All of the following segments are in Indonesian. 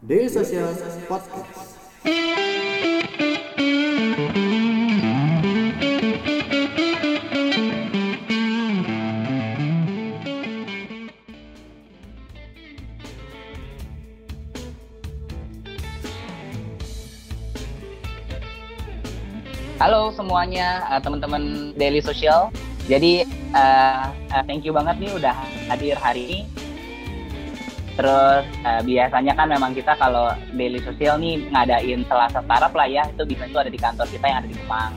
Daily Social Podcast. Halo semuanya, uh, teman-teman Daily Social. Jadi uh, thank you banget nih udah hadir hari ini. Terus uh, biasanya kan memang kita kalau Daily Social nih ngadain selasa startup lah ya, itu bisa itu ada di kantor kita yang ada di Kemang.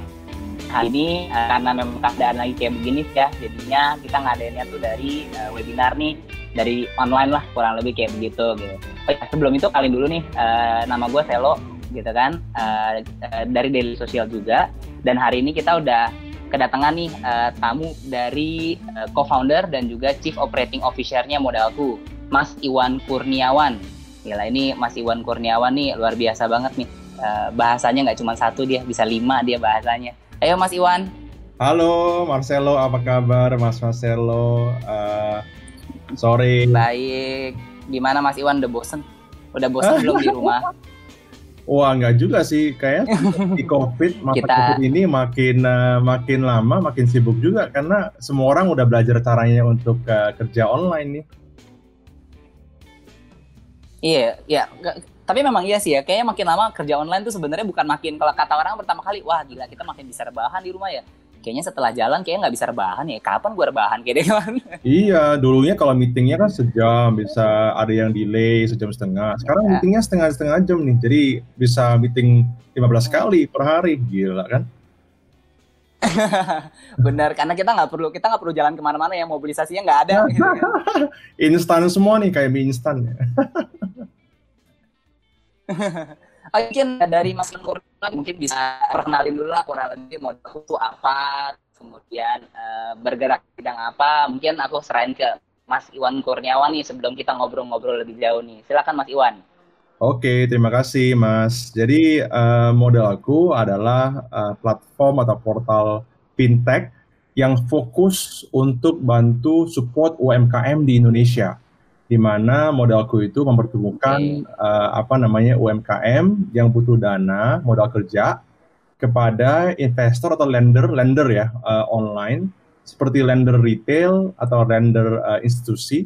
Hari ini uh, karena memang keadaan lagi kayak begini ya, jadinya kita ngadainnya tuh dari uh, webinar nih, dari online lah kurang lebih kayak begitu gitu. Oh ya, sebelum itu kalian dulu nih, uh, nama gue Selo gitu kan uh, dari Daily Social juga dan hari ini kita udah kedatangan nih uh, tamu dari uh, co-founder dan juga chief operating officer-nya Modalku Mas Iwan Kurniawan. Gila ini Mas Iwan Kurniawan nih luar biasa banget nih. Uh, bahasanya nggak cuma satu dia bisa lima dia bahasanya. Ayo Mas Iwan. Halo Marcelo apa kabar? Mas Marcelo uh, sorry. Baik. Gimana Mas Iwan? Udah bosen? Udah bosen belum di rumah? Wah nggak juga sih, kayak di COVID masa Kita- COVID ini makin uh, makin lama makin sibuk juga karena semua orang udah belajar caranya untuk uh, kerja online nih. Iya, ya. Nggak- Tapi memang iya sih ya. Kayaknya makin lama kerja online tuh sebenarnya bukan makin kalau kata orang pertama kali, wah gila kita makin bisa rebahan di rumah ya. Kayaknya setelah jalan kayaknya nggak bisa rebahan ya. Kapan gua rebahan kayak deh kan? Iya, dulunya kalau meetingnya kan sejam bisa ada yang delay sejam setengah. Sekarang Ya. meetingnya setengah setengah jam nih, jadi bisa meeting 15 kali per hari, gila kan? Bener, karena kita nggak perlu kita nggak perlu jalan ke mana-mana ya mobilisasinya nggak ada. gitu. Instan semua nih kayak mie instan. Oh, mungkin dari Mas Lenkur mungkin bisa perkenalin dulu lah kurang lebih modal itu apa, kemudian eh, bergerak bidang apa. Mungkin aku serahin ke Mas Iwan Kurniawan nih sebelum kita ngobrol-ngobrol lebih jauh nih. Silakan Mas Iwan. Oke, terima kasih Mas. Jadi eh, model aku adalah eh, platform atau portal fintech yang fokus untuk bantu support UMKM di Indonesia. Di mana modalku itu mempertemukan eh, apa namanya UMKM yang butuh dana, modal kerja kepada investor atau lender, lender ya eh, online seperti lender retail atau lender eh, institusi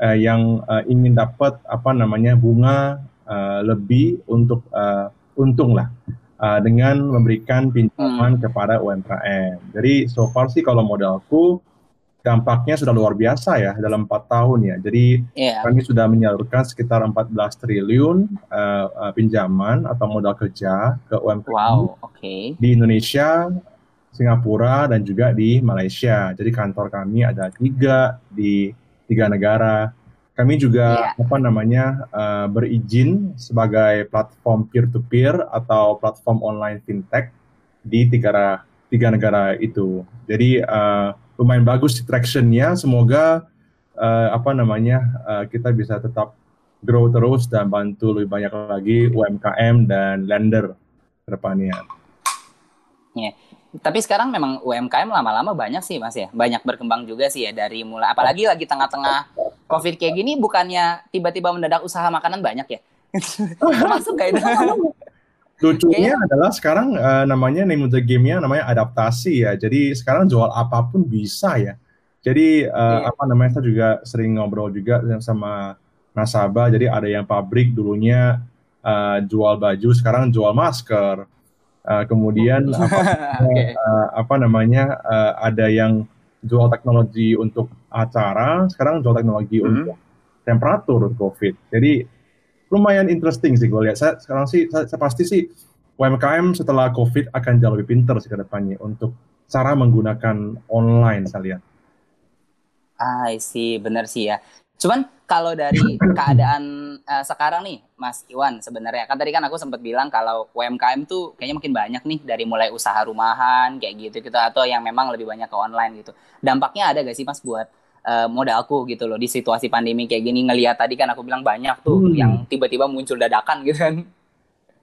eh, yang eh, ingin dapat apa namanya bunga uh, lebih untuk uh, untung lah uh, dengan memberikan pinjaman kepada UMKM. Jadi so far sih kalau modalku dampaknya sudah luar biasa ya dalam empat tahun ya. Jadi Iya. kami sudah menyalurkan sekitar 14 triliun uh, uh, pinjaman atau modal kerja ke UMKM Wow, oke. di Indonesia, Singapura, dan juga di Malaysia. Jadi kantor kami ada tiga di tiga negara. Kami juga apa namanya eh, berizin sebagai platform peer-to-peer atau platform online fintech di tiga tiga negara itu. Jadi eh, lumayan bagus tractionnya. Semoga eh, apa namanya eh, kita bisa tetap grow terus dan bantu lebih banyak lagi UMKM dan lender ke depannya. Tapi sekarang memang UMKM lama-lama banyak sih Mas ya. Banyak berkembang juga sih ya dari mulai apalagi lagi tengah-tengah Covid kayak gini bukannya tiba-tiba mendadak usaha makanan banyak ya. Termasuk kayak itu. Lucunya adalah sekarang eh, namanya name of the game-nya namanya adaptasi ya. Jadi sekarang jual apa pun bisa ya. Jadi eh, Iya. apa namanya saya juga sering ngobrol juga sama nasabah. Jadi ada yang pabrik dulunya eh, jual baju, sekarang jual masker. Eh, kemudian apa, Oke. eh, apa namanya eh, ada yang jual teknologi untuk acara, sekarang jual teknologi Mhm. untuk temperatur COVID. Jadi lumayan interesting sih gue lihat. Saya sekarang sih saya, saya pasti sih UMKM setelah COVID akan jauh lebih pinter sih ke depannya untuk cara menggunakan online saya lihat. Ah, I see, bener sih ya. Cuman kalau dari keadaan eh, sekarang nih, Mas Iwan sebenarnya kan tadi kan aku sempat bilang kalau UMKM tuh kayaknya makin banyak nih dari mulai usaha rumahan kayak gitu gitu atau yang memang lebih banyak ke online gitu. Dampaknya ada gak sih Mas buat eh, modalku gitu loh di situasi pandemi kayak gini ngelihat tadi kan aku bilang banyak tuh Hmm. yang tiba-tiba muncul dadakan gitu kan.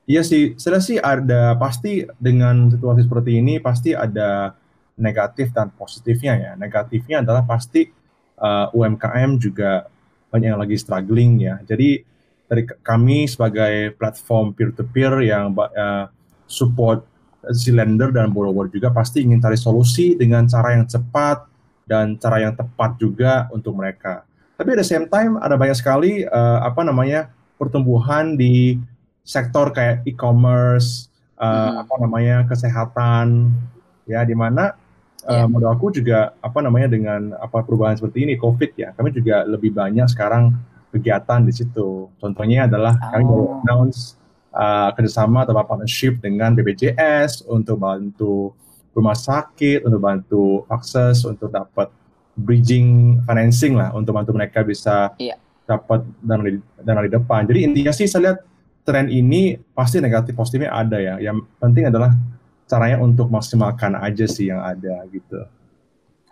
Iya sih, saya sih ada pasti dengan situasi seperti ini pasti ada negatif dan positifnya ya. Negatifnya adalah pasti uh, UMKM juga banyak yang lagi struggling ya. Jadi dari kami sebagai platform peer-to-peer yang uh, support si lender dan borrower juga pasti ingin cari solusi dengan cara yang cepat dan cara yang tepat juga untuk mereka. Tapi at the same time ada banyak sekali uh, apa namanya pertumbuhan di sektor kayak e-commerce, uh, hmm. apa namanya kesehatan, ya di mana yeah. uh, modal aku juga apa namanya dengan apa perubahan seperti ini COVID ya kami juga lebih banyak sekarang kegiatan di situ contohnya adalah oh. kami baru announce uh, kerjasama atau partnership dengan BPJS untuk bantu rumah sakit untuk bantu akses untuk dapat bridging financing lah untuk bantu mereka bisa yeah. dapat dana di, dana di depan jadi intinya sih saya lihat tren ini pasti negatif positifnya ada ya yang penting adalah caranya untuk maksimalkan aja sih yang ada gitu.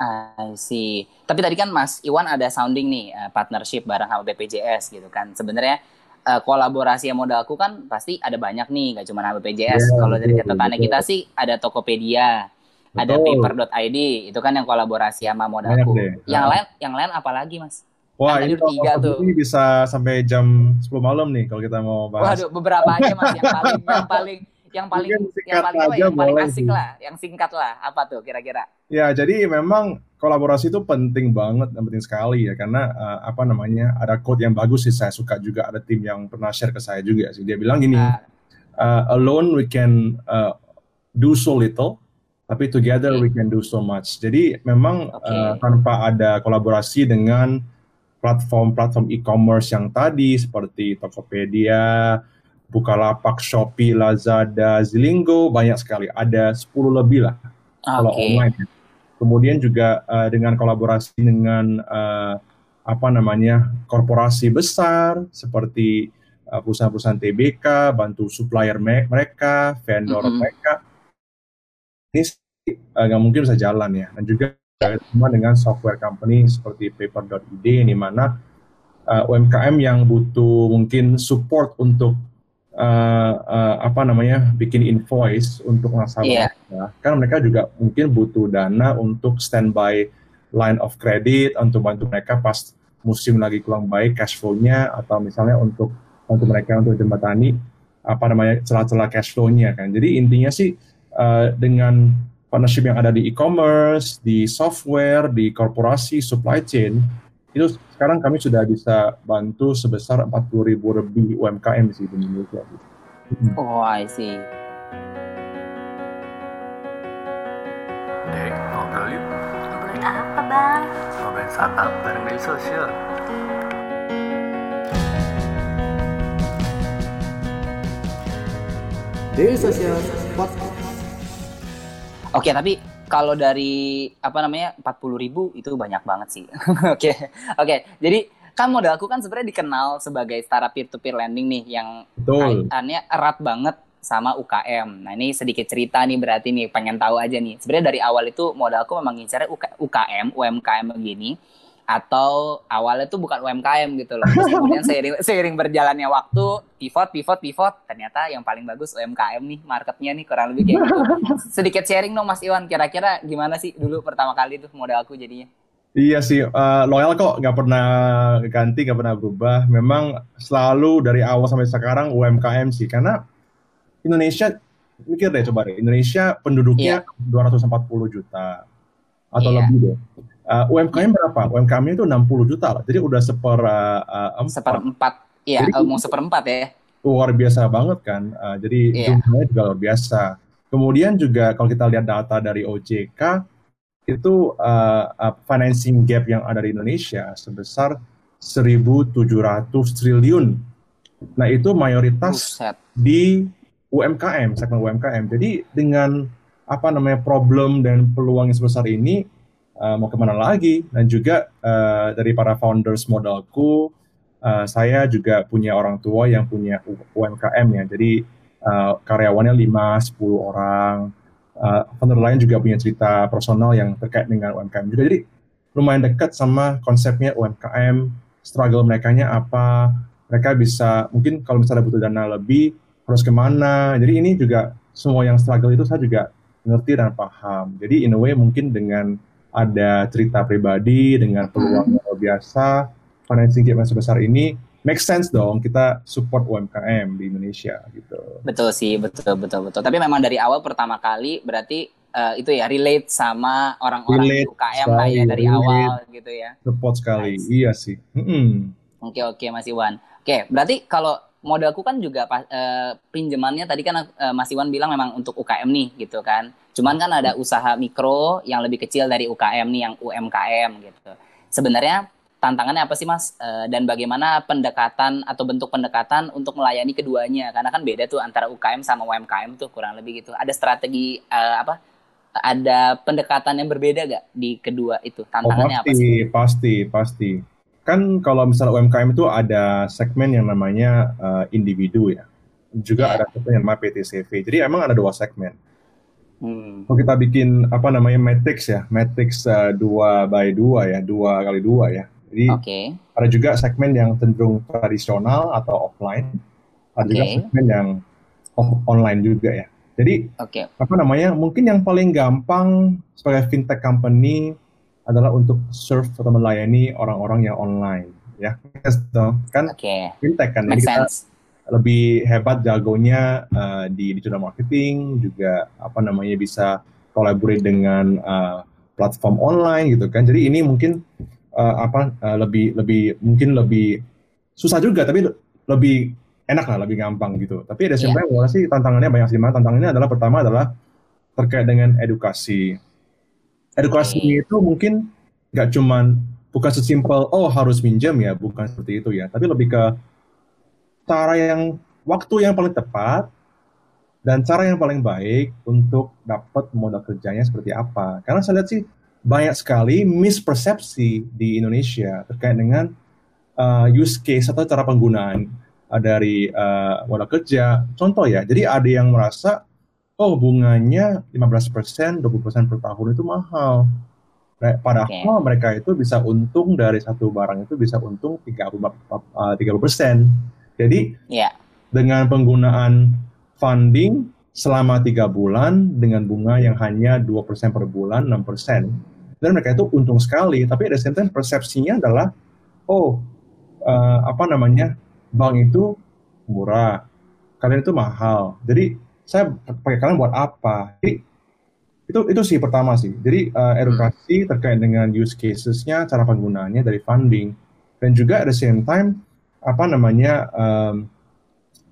I see. Tapi tadi kan Mas Iwan ada sounding nih uh, partnership bareng sama BPJS gitu kan. Sebenarnya uh, kolaborasi yang modalku kan pasti ada banyak nih, gak cuma sama BPJS. Yeah, Kalau dari catatannya kita sih ada Tokopedia, betul. ada paper.id, itu kan yang kolaborasi sama modalku. Yang nah. lain yang lain apa lagi Mas? Wah, kan ini tiga tuh. Ini bisa sampai jam 10 malam nih kalau kita mau bahas. Waduh, beberapa aja Mas yang paling yang paling yang paling yang paling apa, ya? yang paling asik sih. lah, yang singkat lah. Apa tuh kira-kira? Ya, jadi memang kolaborasi itu penting banget dan penting sekali ya karena uh, apa namanya ada quote yang bagus sih saya suka juga ada tim yang pernah share ke saya juga sih dia bilang gini uh, uh, alone we can uh, do so little tapi together okay. we can do so much jadi memang okay. uh, tanpa ada kolaborasi dengan platform-platform e-commerce yang tadi seperti Tokopedia Bukalapak, Shopee, Lazada, Zilinggo banyak sekali. Ada 10 lebih lah okay. kalau online. Kemudian juga uh, dengan kolaborasi dengan uh, apa namanya korporasi besar seperti uh, perusahaan-perusahaan TBK, bantu supplier mereka, vendor mm -hmm. mereka. Ini nggak uh, mungkin bisa jalan ya. Dan juga sama dengan software company seperti paper.id di mana uh, UMKM yang butuh mungkin support untuk uh, uh, apa namanya bikin invoice untuk nasabah, yeah. kan mereka juga mungkin butuh dana untuk standby line of credit untuk bantu mereka pas musim lagi kurang baik cash flow-nya atau misalnya untuk bantu mereka untuk jembatani apa namanya celah-celah cash flow-nya kan. Jadi intinya sih uh, dengan partnership yang ada di e-commerce, di software, di korporasi, supply chain itu sekarang kami sudah bisa bantu sebesar 40 ribu lebih UMKM di Indonesia. Oh, I see. Dek, ngobrol yuk. Ngobrolin apa, Bang? Ngobrolin startup bareng media sosial. Daily Social Podcast. Oke, tapi kalau dari apa namanya 40 ribu itu banyak banget sih. Oke, oke. Okay. Okay. Jadi kan modalku kan sebenarnya dikenal sebagai startup peer to peer lending nih yang Betul. kaitannya erat banget sama UKM. Nah ini sedikit cerita nih berarti nih pengen tahu aja nih. Sebenarnya dari awal itu modalku memang ngincarnya UKM, UMKM begini atau awalnya tuh bukan UMKM gitu loh. Terus kemudian seiring, seiring berjalannya waktu, pivot, pivot, pivot, ternyata yang paling bagus UMKM nih, marketnya nih kurang lebih kayak gitu. Sedikit sharing dong Mas Iwan, kira-kira gimana sih dulu pertama kali tuh modal aku jadinya? Iya sih, uh, loyal kok, nggak pernah ganti, nggak pernah berubah. Memang selalu dari awal sampai sekarang UMKM sih, karena Indonesia, mikir deh coba deh, Indonesia penduduknya yeah. 240 juta atau yeah. lebih deh Uh, UMKM berapa? UMKM itu 60 juta lah. Jadi udah seper uh, empat. Seperempat. Iya, mau seperempat ya. Luar biasa banget kan. Uh, jadi yeah. jumlahnya juga luar biasa. Kemudian juga kalau kita lihat data dari OJK itu uh, uh, financing gap yang ada di Indonesia sebesar 1.700 triliun. Nah itu mayoritas Buset. di UMKM, segmen UMKM. Jadi dengan apa namanya problem dan peluang yang sebesar ini, uh, mau ke mana lagi? Dan juga uh, dari para founders modalku uh, saya juga punya orang tua yang punya UMKM ya. Jadi uh, karyawannya 5 10 orang. Uh, founder lain juga punya cerita personal yang terkait dengan UMKM juga. Jadi lumayan dekat sama konsepnya UMKM struggle mereka nya apa? Mereka bisa mungkin kalau misalnya butuh dana lebih harus ke mana? Jadi ini juga semua yang struggle itu saya juga ngerti dan paham. Jadi in a way mungkin dengan ada cerita pribadi dengan peluang yang luar biasa, financing gap yang sebesar ini, make sense dong kita support UMKM di Indonesia gitu. Betul sih, betul betul betul. Tapi memang dari awal pertama kali berarti uh, itu ya relate sama orang-orang UKM lah ya dari relate, awal gitu ya. Support sekali, nice. iya sih. Mm -hmm. Oke oke Mas Iwan. Oke, berarti kalau modalku kan juga uh, pinjamannya tadi kan uh, Mas Iwan bilang memang untuk UKM nih gitu kan. Cuman kan ada usaha mikro yang lebih kecil dari UKM nih yang UMKM gitu. Sebenarnya tantangannya apa sih Mas uh, dan bagaimana pendekatan atau bentuk pendekatan untuk melayani keduanya karena kan beda tuh antara UKM sama UMKM tuh kurang lebih gitu. Ada strategi uh, apa? Ada pendekatan yang berbeda gak di kedua itu? Tantangannya oh, pasti, apa sih? Pasti, pasti kan kalau misalnya UMKM itu ada segmen yang namanya uh, individu ya, juga yeah. ada segmen yang namanya PTCV. Jadi emang ada dua segmen. Hmm. Kalau kita bikin apa namanya matrix ya, matrix uh, dua by dua ya, dua kali dua ya. Jadi okay. ada juga segmen yang cenderung tradisional atau offline, ada okay. juga segmen yang online juga ya. Jadi okay. apa namanya? Mungkin yang paling gampang sebagai fintech company adalah untuk serve atau melayani orang-orang yang online ya kan okay. fintech kan Make kita sense. lebih hebat jagonya uh, di digital marketing juga apa namanya bisa collaborate dengan uh, platform online gitu kan jadi ini mungkin uh, apa uh, lebih lebih mungkin lebih susah juga tapi lebih enak lah lebih gampang gitu tapi ada yeah. sebenarnya sih tantangannya banyak sih tantangannya adalah pertama adalah terkait dengan edukasi edukasi okay. itu mungkin nggak cuman bukan sesimpel oh harus minjem ya bukan seperti itu ya. Tapi lebih ke cara yang waktu yang paling tepat dan cara yang paling baik untuk dapat modal kerjanya seperti apa. Karena saya lihat sih banyak sekali mispersepsi di Indonesia terkait dengan uh, use case atau cara penggunaan uh, dari uh, modal kerja. Contoh ya jadi ada yang merasa oh bunganya 15%, 20% per tahun itu mahal. Padahal okay. mereka itu bisa untung dari satu barang itu bisa untung 30 uh, persen. Jadi yeah. dengan penggunaan funding selama tiga bulan dengan bunga yang hanya dua persen per bulan, 6 persen, dan mereka itu untung sekali. Tapi ada same time persepsinya adalah, oh uh, apa namanya bank itu murah, kalian itu mahal. Jadi saya pakai kalian buat apa? Jadi itu itu sih pertama sih. Jadi uh, edukasi hmm. terkait dengan use casesnya, cara penggunaannya dari funding dan juga at the same time apa namanya um,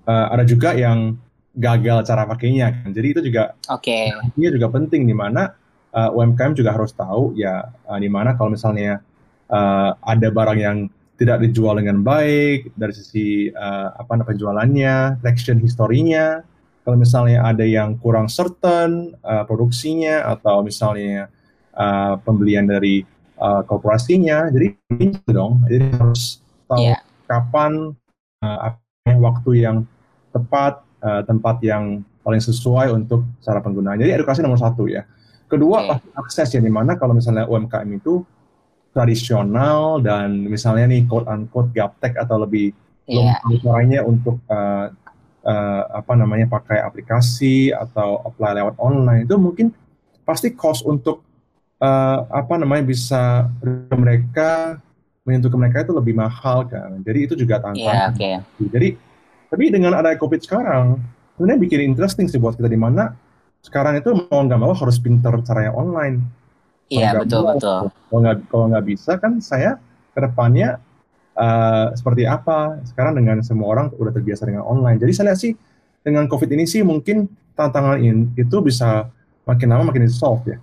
uh, ada juga yang gagal cara pakainya kan. Jadi itu juga Oke. Okay. Ini juga penting di mana uh, UMKM juga harus tahu ya uh, di mana kalau misalnya uh, ada barang yang tidak dijual dengan baik dari sisi uh, apa penjualannya, traction historinya, kalau misalnya ada yang kurang certain uh, produksinya atau misalnya uh, pembelian dari uh, korporasinya, jadi itu dong. Jadi harus tahu yeah. kapan uh, waktu yang tepat, uh, tempat yang paling sesuai untuk cara penggunaan. Jadi edukasi nomor satu ya. Kedua okay. akses ya di mana kalau misalnya UMKM itu tradisional dan misalnya nih quote unquote gaptek atau lebih yeah. belum untuk uh, uh, apa namanya pakai aplikasi atau apply lewat online itu mungkin pasti cost untuk uh, apa namanya bisa mereka menyentuh ke mereka itu lebih mahal kan. Jadi itu juga tantangan. Yeah, okay. Jadi tapi dengan ada COVID sekarang sebenarnya bikin interesting sih buat kita di mana sekarang itu mau nggak mau harus pinter caranya online. Iya yeah, betul mau, betul. Kalau nggak kalau nggak bisa kan saya ke depannya uh, seperti apa sekarang dengan semua orang udah terbiasa dengan online. Jadi saya lihat sih dengan COVID ini sih mungkin tantangan ini itu bisa makin lama makin di solve ya.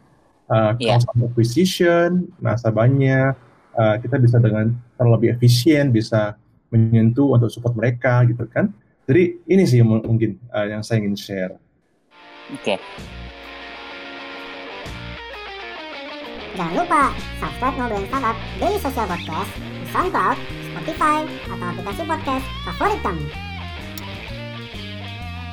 Uh, yeah. Cost of acquisition, nasabahnya, uh, kita bisa dengan terlebih efisien bisa menyentuh untuk support mereka gitu kan. Jadi ini sih mungkin uh, yang saya ingin share. Oke. Okay. Jangan lupa subscribe Ngobrolin Startup Daily Social Podcast di SoundCloud, Spotify, atau aplikasi podcast favorit kamu.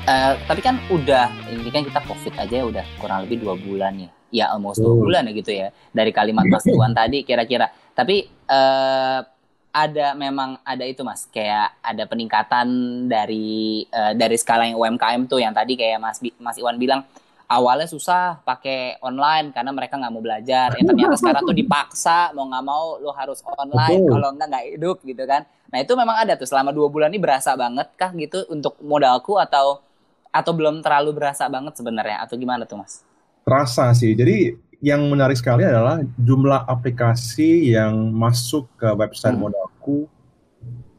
Uh, tapi kan udah ini kan kita covid aja ya udah kurang lebih dua bulan ya. Ya almost dua bulan ya gitu ya. Dari kalimat Mas Tuan tadi kira-kira. Tapi uh, ada memang ada itu mas. Kayak ada peningkatan dari uh, dari skala yang UMKM tuh. Yang tadi kayak Mas Mas Iwan bilang awalnya susah pakai online karena mereka nggak mau belajar. Ya ternyata sekarang tuh dipaksa mau nggak mau lo harus online kalau nggak nggak hidup gitu kan. Nah itu memang ada tuh selama dua bulan ini berasa banget kah gitu untuk modalku atau atau belum terlalu berasa banget sebenarnya atau gimana tuh mas? Terasa sih. Jadi yang menarik sekali adalah jumlah aplikasi yang masuk ke website Hmm. modalku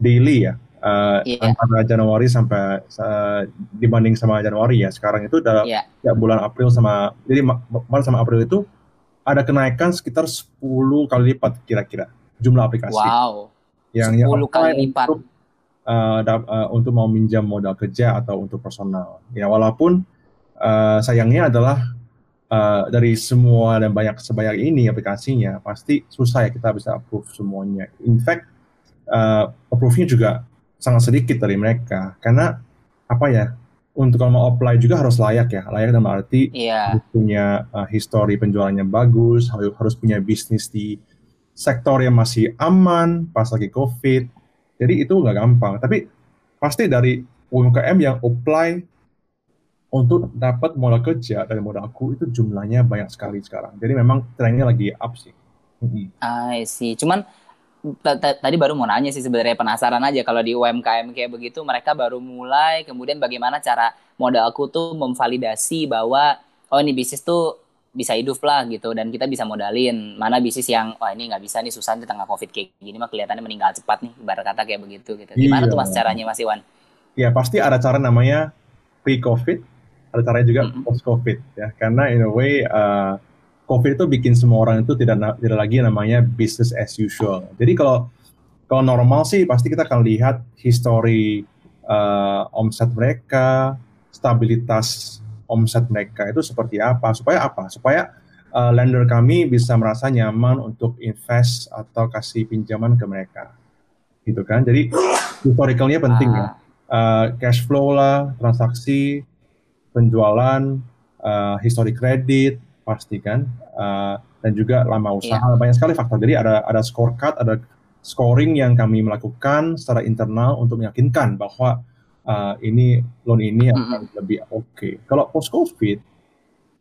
daily ya. Uh, Iya. antara Januari sampai uh, dibanding sama Januari ya sekarang itu udah Iya. ya bulan April sama jadi Maret sama April itu ada kenaikan sekitar 10 kali lipat kira-kira jumlah aplikasi Wow. yang 10 yang kali lipat. untuk uh, uh, untuk mau minjam modal kerja atau untuk personal. Ya walaupun uh, sayangnya adalah uh, dari semua dan banyak sebanyak ini aplikasinya pasti susah ya kita bisa approve semuanya. In fact uh, approve-nya juga sangat sedikit dari mereka karena apa ya untuk kalau mau apply juga harus layak ya layak dalam arti harus punya uh, histori penjualannya bagus, harus, harus punya bisnis di sektor yang masih aman pas lagi COVID. Jadi itu nggak gampang. Tapi pasti dari UMKM yang apply untuk dapat modal kerja dari modalku itu jumlahnya banyak sekali sekarang. Jadi memang trennya lagi up sih. I see. Cuman tadi baru mau nanya sih sebenarnya penasaran aja kalau di UMKM kayak begitu mereka baru mulai kemudian bagaimana cara modalku tuh memvalidasi bahwa oh ini bisnis tuh bisa hidup lah gitu dan kita bisa modalin mana bisnis yang wah ini nggak bisa nih susah di tengah covid kayak gini mah kelihatannya meninggal cepat nih ibarat kata kayak begitu gitu gimana Iya. tuh mas caranya mas Iwan Ya pasti ada cara namanya pre-COVID, ada caranya juga Mm-mm. post-COVID ya. Karena in a way uh, COVID itu bikin semua orang itu tidak tidak lagi namanya business as usual. Jadi kalau kalau normal sih pasti kita akan lihat histori uh, omset mereka, stabilitas omset mereka itu seperti apa. Supaya apa? Supaya uh, lender kami bisa merasa nyaman untuk invest atau kasih pinjaman ke mereka. Gitu kan. Jadi historicalnya penting ya Ah, uh, cash flow lah, transaksi, penjualan, uh, histori kredit, pasti kan, uh, dan juga lama usaha, banyak sekali faktor. Jadi ada ada scorecard, ada scoring yang kami melakukan secara internal untuk meyakinkan bahwa uh, ini loan ini akan lebih oke. Kalau post covid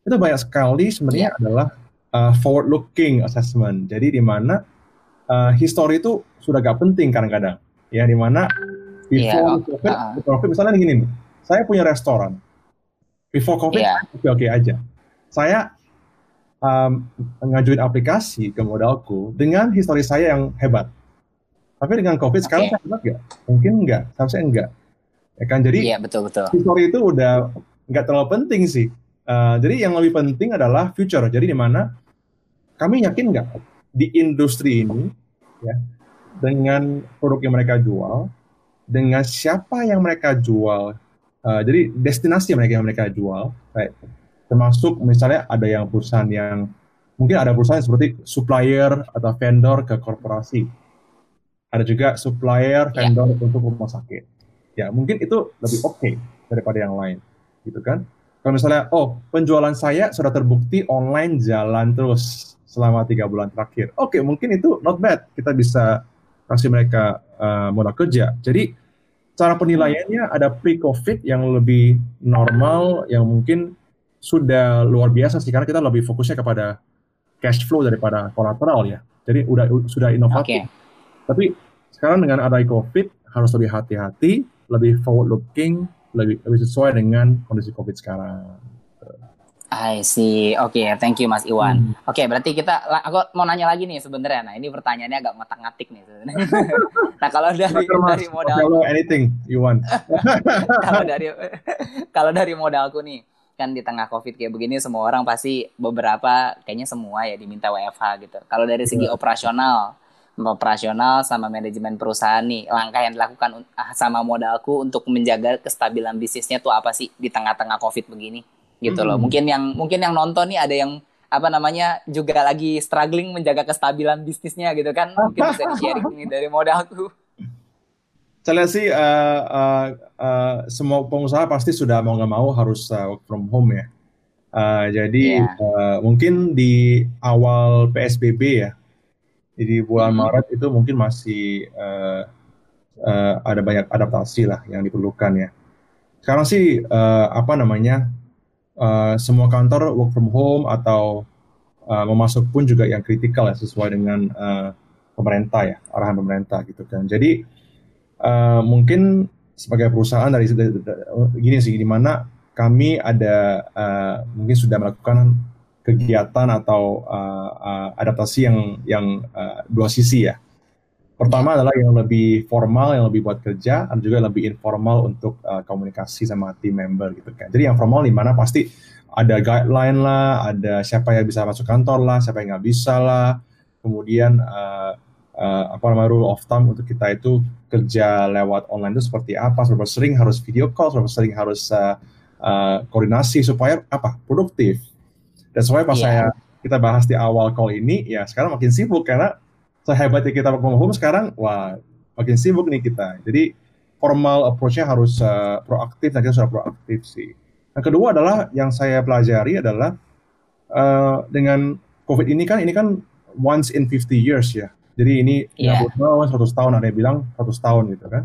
itu banyak sekali sebenarnya adalah uh, forward looking assessment. Jadi di mana uh, history itu sudah gak penting kadang-kadang, ya di mana Iya, before oh, covid, before COVID, misalnya gini nih, saya punya restoran, before covid Iya. oke oke aja. Saya um, ngajuin aplikasi ke modalku dengan histori saya yang hebat. Tapi dengan covid sekarang Oke. saya hebat nggak? Mungkin nggak, seharusnya enggak. Ya kan, jadi iya betul betul history itu udah nggak terlalu penting sih. Uh, jadi yang lebih penting adalah future. Jadi di mana kami yakin nggak di industri ini ya dengan produk yang mereka jual, dengan siapa yang mereka jual, uh, jadi destinasi mereka yang mereka jual, kayak termasuk misalnya ada yang perusahaan yang mungkin ada perusahaan seperti supplier atau vendor ke korporasi, ada juga supplier Ya. vendor untuk rumah sakit. Ya mungkin itu lebih oke daripada yang lain gitu kan? Kalau misalnya oh penjualan saya sudah terbukti online jalan terus selama tiga bulan terakhir. Oke mungkin itu not bad. Kita bisa kasih mereka uh, modal kerja. Jadi cara penilaiannya ada pre-covid yang lebih normal yang mungkin sudah luar biasa sih karena kita lebih fokusnya kepada cash flow daripada kolateral ya jadi udah sudah inovatif tapi sekarang dengan ada COVID harus lebih hati-hati, lebih forward looking, lebih lebih sesuai dengan kondisi COVID sekarang. I see. Oke, thank you Mas Iwan. Hmm. Oke, berarti kita aku mau nanya lagi nih sebenarnya. Nah, ini pertanyaannya agak ngotak-ngatik nih sebenarnya. nah, kalau dari Mas. dari modal Kalau anything you want. kalau dari kalau dari modalku nih, kan di tengah Covid kayak begini semua orang pasti beberapa kayaknya semua ya diminta WFH gitu. Kalau dari segi Iya. operasional, operasional sama manajemen perusahaan nih, langkah yang dilakukan ah, sama modalku untuk menjaga kestabilan bisnisnya tuh apa sih di tengah-tengah Covid begini? Gitu loh. Hmm. Mungkin yang mungkin yang nonton nih ada yang apa namanya juga lagi struggling menjaga kestabilan bisnisnya gitu kan mungkin bisa di sharing nih dari modalku Saya lihat sih uh, uh, uh, semua pengusaha pasti sudah mau nggak mau harus uh, work from home ya. Uh, jadi Iya. uh, mungkin di awal PSBB ya, di bulan Mhm. Maret itu mungkin masih uh, uh, ada banyak adaptasi lah yang diperlukan ya. Sekarang sih uh, apa namanya uh, semua kantor work from home atau uh, mau masuk pun juga yang kritikal ya sesuai dengan uh, pemerintah ya arahan pemerintah gitu kan. Jadi eh, mungkin sebagai perusahaan dari, dari- dari- gini sih, di mana kami ada eh, mungkin sudah melakukan kegiatan atau eh, eh, adaptasi yang yang eh, dua sisi ya. Pertama adalah yang lebih formal, yang lebih buat kerja, dan juga lebih informal untuk eh, komunikasi sama tim member gitu kan. Jadi yang formal di mana pasti ada guideline lah, ada siapa yang bisa masuk kantor lah, siapa yang nggak bisa lah. Kemudian eh, eh, apa namanya rule of thumb untuk kita itu kerja lewat online itu seperti apa, seberapa sering harus video call, seberapa sering harus eh, eh, koordinasi supaya apa produktif. Dan supaya pas Iya. saya kita bahas di awal call ini, ya sekarang makin sibuk karena sehebatnya kita work sekarang, wah makin sibuk nih kita. Jadi formal approach-nya harus eh, proaktif, dan kita sudah proaktif sih. Yang kedua adalah yang saya pelajari adalah eh, dengan COVID ini kan ini kan once in 50 years ya. Jadi ini. 50 tahun, 100 tahun, ada yang bilang 100 tahun gitu kan.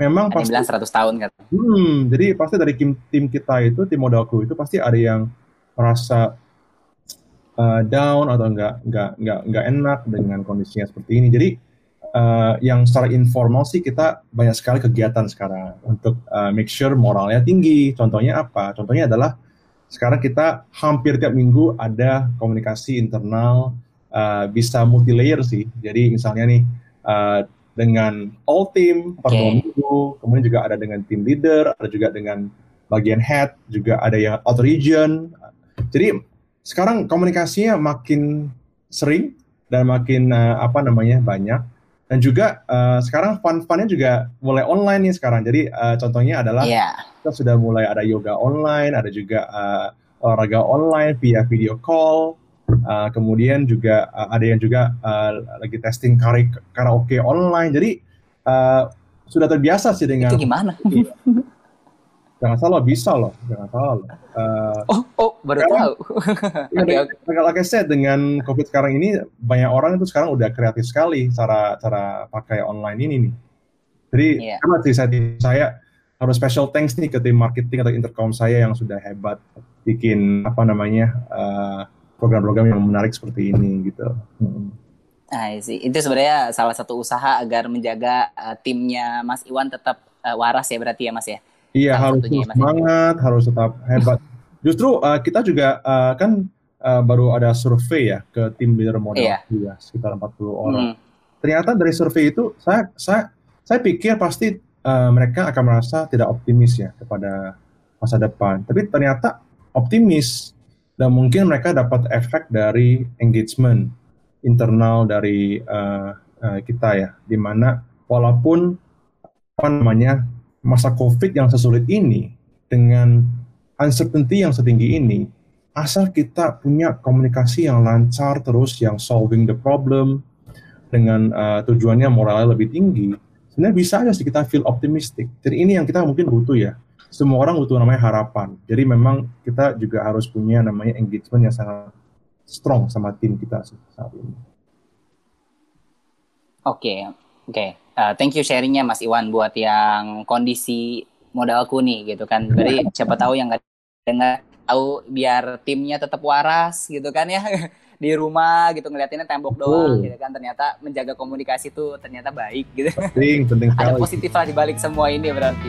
Memang Ada pasti bilang 100 tahun kan. Hmm, jadi pasti dari tim, tim kita itu, tim modalku itu pasti ada yang merasa uh, down atau nggak nggak nggak nggak enak dengan kondisinya seperti ini. Jadi uh, yang secara informal sih kita banyak sekali kegiatan sekarang untuk uh, make sure moralnya tinggi. Contohnya apa? Contohnya adalah sekarang kita hampir tiap minggu ada komunikasi internal uh, bisa multi layer sih. Jadi misalnya nih uh, dengan all team per dua minggu, kemudian juga ada dengan team leader, ada juga dengan bagian head, juga ada yang out region. Jadi sekarang komunikasinya makin sering dan makin uh, apa namanya banyak dan juga uh, sekarang fun-funnya juga mulai online nih sekarang. Jadi uh, contohnya adalah Iya. kita sudah mulai ada yoga online, ada juga uh, olahraga online via video call. Uh, kemudian juga uh, ada yang juga uh, lagi testing karaoke, karaoke online. Jadi uh, sudah terbiasa sih dengan Itu gimana? jangan salah bisa loh, jangan salah loh. Uh, Oh, oh, baru Sekarang- tahu. Ya, Oke, dengan- oke. like I said, dengan COVID sekarang ini banyak orang itu sekarang udah kreatif sekali cara cara pakai online ini nih. Jadi Iya. karena sih saya, saya harus special thanks nih ke tim marketing atau intercom saya yang sudah hebat bikin apa namanya uh, program-program yang menarik seperti ini gitu. Hmm. Nah, sih. Itu sebenarnya salah satu usaha agar menjaga uh, timnya Mas Iwan tetap uh, waras ya berarti ya Mas ya. Iya Salah harus ya, semangat, harus tetap hebat. Justru uh, kita juga uh, kan uh, baru ada survei ya ke tim leader modal Iya. ya sekitar 40 orang. Hmm. ternyata dari survei itu saya saya saya pikir pasti eh, mereka akan merasa tidak optimis ya kepada masa depan. Tapi ternyata optimis dan mungkin mereka dapat efek dari engagement internal dari eh, eh, kita ya, di mana walaupun apa namanya masa COVID yang sesulit ini dengan uncertainty yang setinggi ini, asal kita punya komunikasi yang lancar terus, yang solving the problem, dengan uh, tujuannya moralnya lebih tinggi, sebenarnya bisa aja sih kita feel optimistic. Jadi ini yang kita mungkin butuh ya. Semua orang butuh namanya harapan. Jadi memang kita juga harus punya namanya engagement yang sangat strong sama tim kita saat ini. Oke, oke. Uh, thank you sharingnya Mas Iwan buat yang kondisi modalku nih gitu kan. Beri siapa tahu yang nggak dengar tahu biar timnya tetap waras gitu kan ya di rumah gitu ngeliatinnya tembok doang Betul. gitu kan ternyata menjaga komunikasi tuh ternyata baik gitu. Penting, penting Ada positif lah di balik semua ini berarti.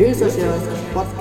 Daily Social Podcast.